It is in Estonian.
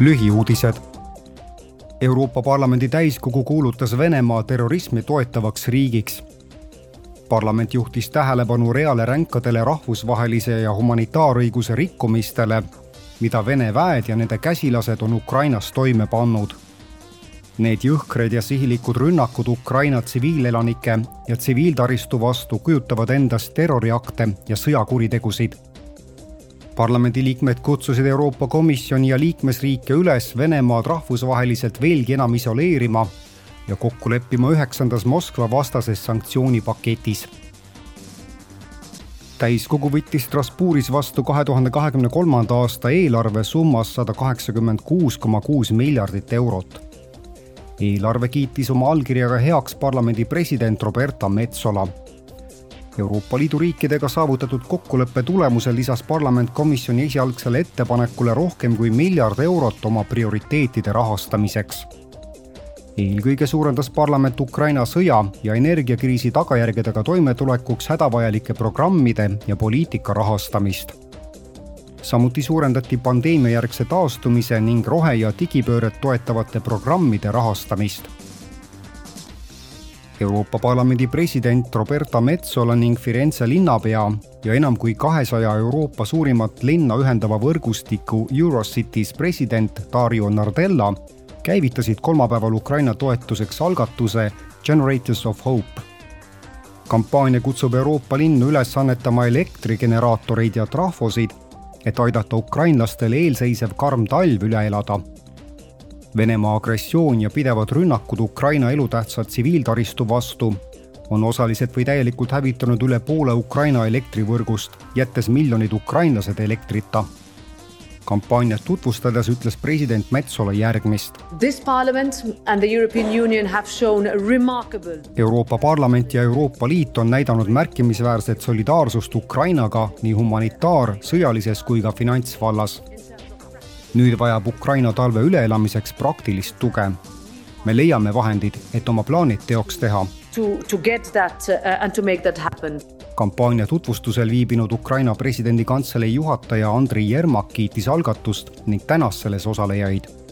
lühiuudised. Euroopa Parlamendi täiskogu kuulutas Venemaa terrorismi toetavaks riigiks. parlament juhtis tähelepanu reale ränkadele rahvusvahelise ja humanitaarõiguse rikkumistele, mida Vene väed ja nende käsilased on Ukrainas toime pannud. Need jõhkred ja sihilikud rünnakud Ukraina tsiviilelanike ja tsiviiltaristu vastu kujutavad endast terroriakte ja sõjakuritegusid parlamendiliikmed kutsusid Euroopa Komisjoni ja liikmesriike üles Venemaad rahvusvaheliselt veelgi enam isoleerima ja kokku leppima üheksandas Moskva vastases sanktsioonipaketis. täiskogu võttis Strasbourgis vastu kahe tuhande kahekümne kolmanda aasta eelarve summas sada kaheksakümmend kuus koma kuus miljardit eurot. eelarve kiitis oma allkirjaga heaks parlamendi president Roberta Metsola Euroopa Liidu riikidega saavutatud kokkuleppe tulemusel lisas parlament komisjoni esialgsele ettepanekule rohkem kui miljard eurot oma prioriteetide rahastamiseks. eelkõige suurendas parlament Ukraina sõja ja energiakriisi tagajärgedega toimetulekuks hädavajalike programmide ja poliitika rahastamist. samuti suurendati pandeemiajärgse taastumise ning rohe- ja digipööret toetavate programmide rahastamist Euroopa Parlamendi president Roberta Metsola ning Firenze linnapea ja enam kui kahesaja Euroopa suurimat linna ühendava võrgustiku Eurocities president Dario Nardella käivitasid kolmapäeval Ukraina toetuseks algatuse Generators of Hope. kampaania kutsub Euroopa linnu üles annetama elektrigeneraatoreid ja trahvosid, et aidata ukrainlastel eelseisev karm talv üle elada Venemaa agressioon ja pidevad rünnakud Ukraina elutähtsa tsiviiltaristu vastu on osaliselt või täielikult hävitanud üle poole Ukraina elektrivõrgust, jättes miljonid ukrainlased elektrita. kampaaniat tutvustades ütles president Metsola järgmist. Euroopa Parlament ja Euroopa Liit on näidanud märkimisväärset solidaarsust Ukrainaga nii humanitaar, sõjalises kui ka finantsvallas nüüd vajab Ukraina talve üleelamiseks praktilist tuge. me leiame vahendid, et oma plaanid teoks teha. Uh, kampaania tutvustusel viibinud Ukraina presidendi kantselei juhataja Andriy Jermak kiitis algatust ning tänas selles osalejaid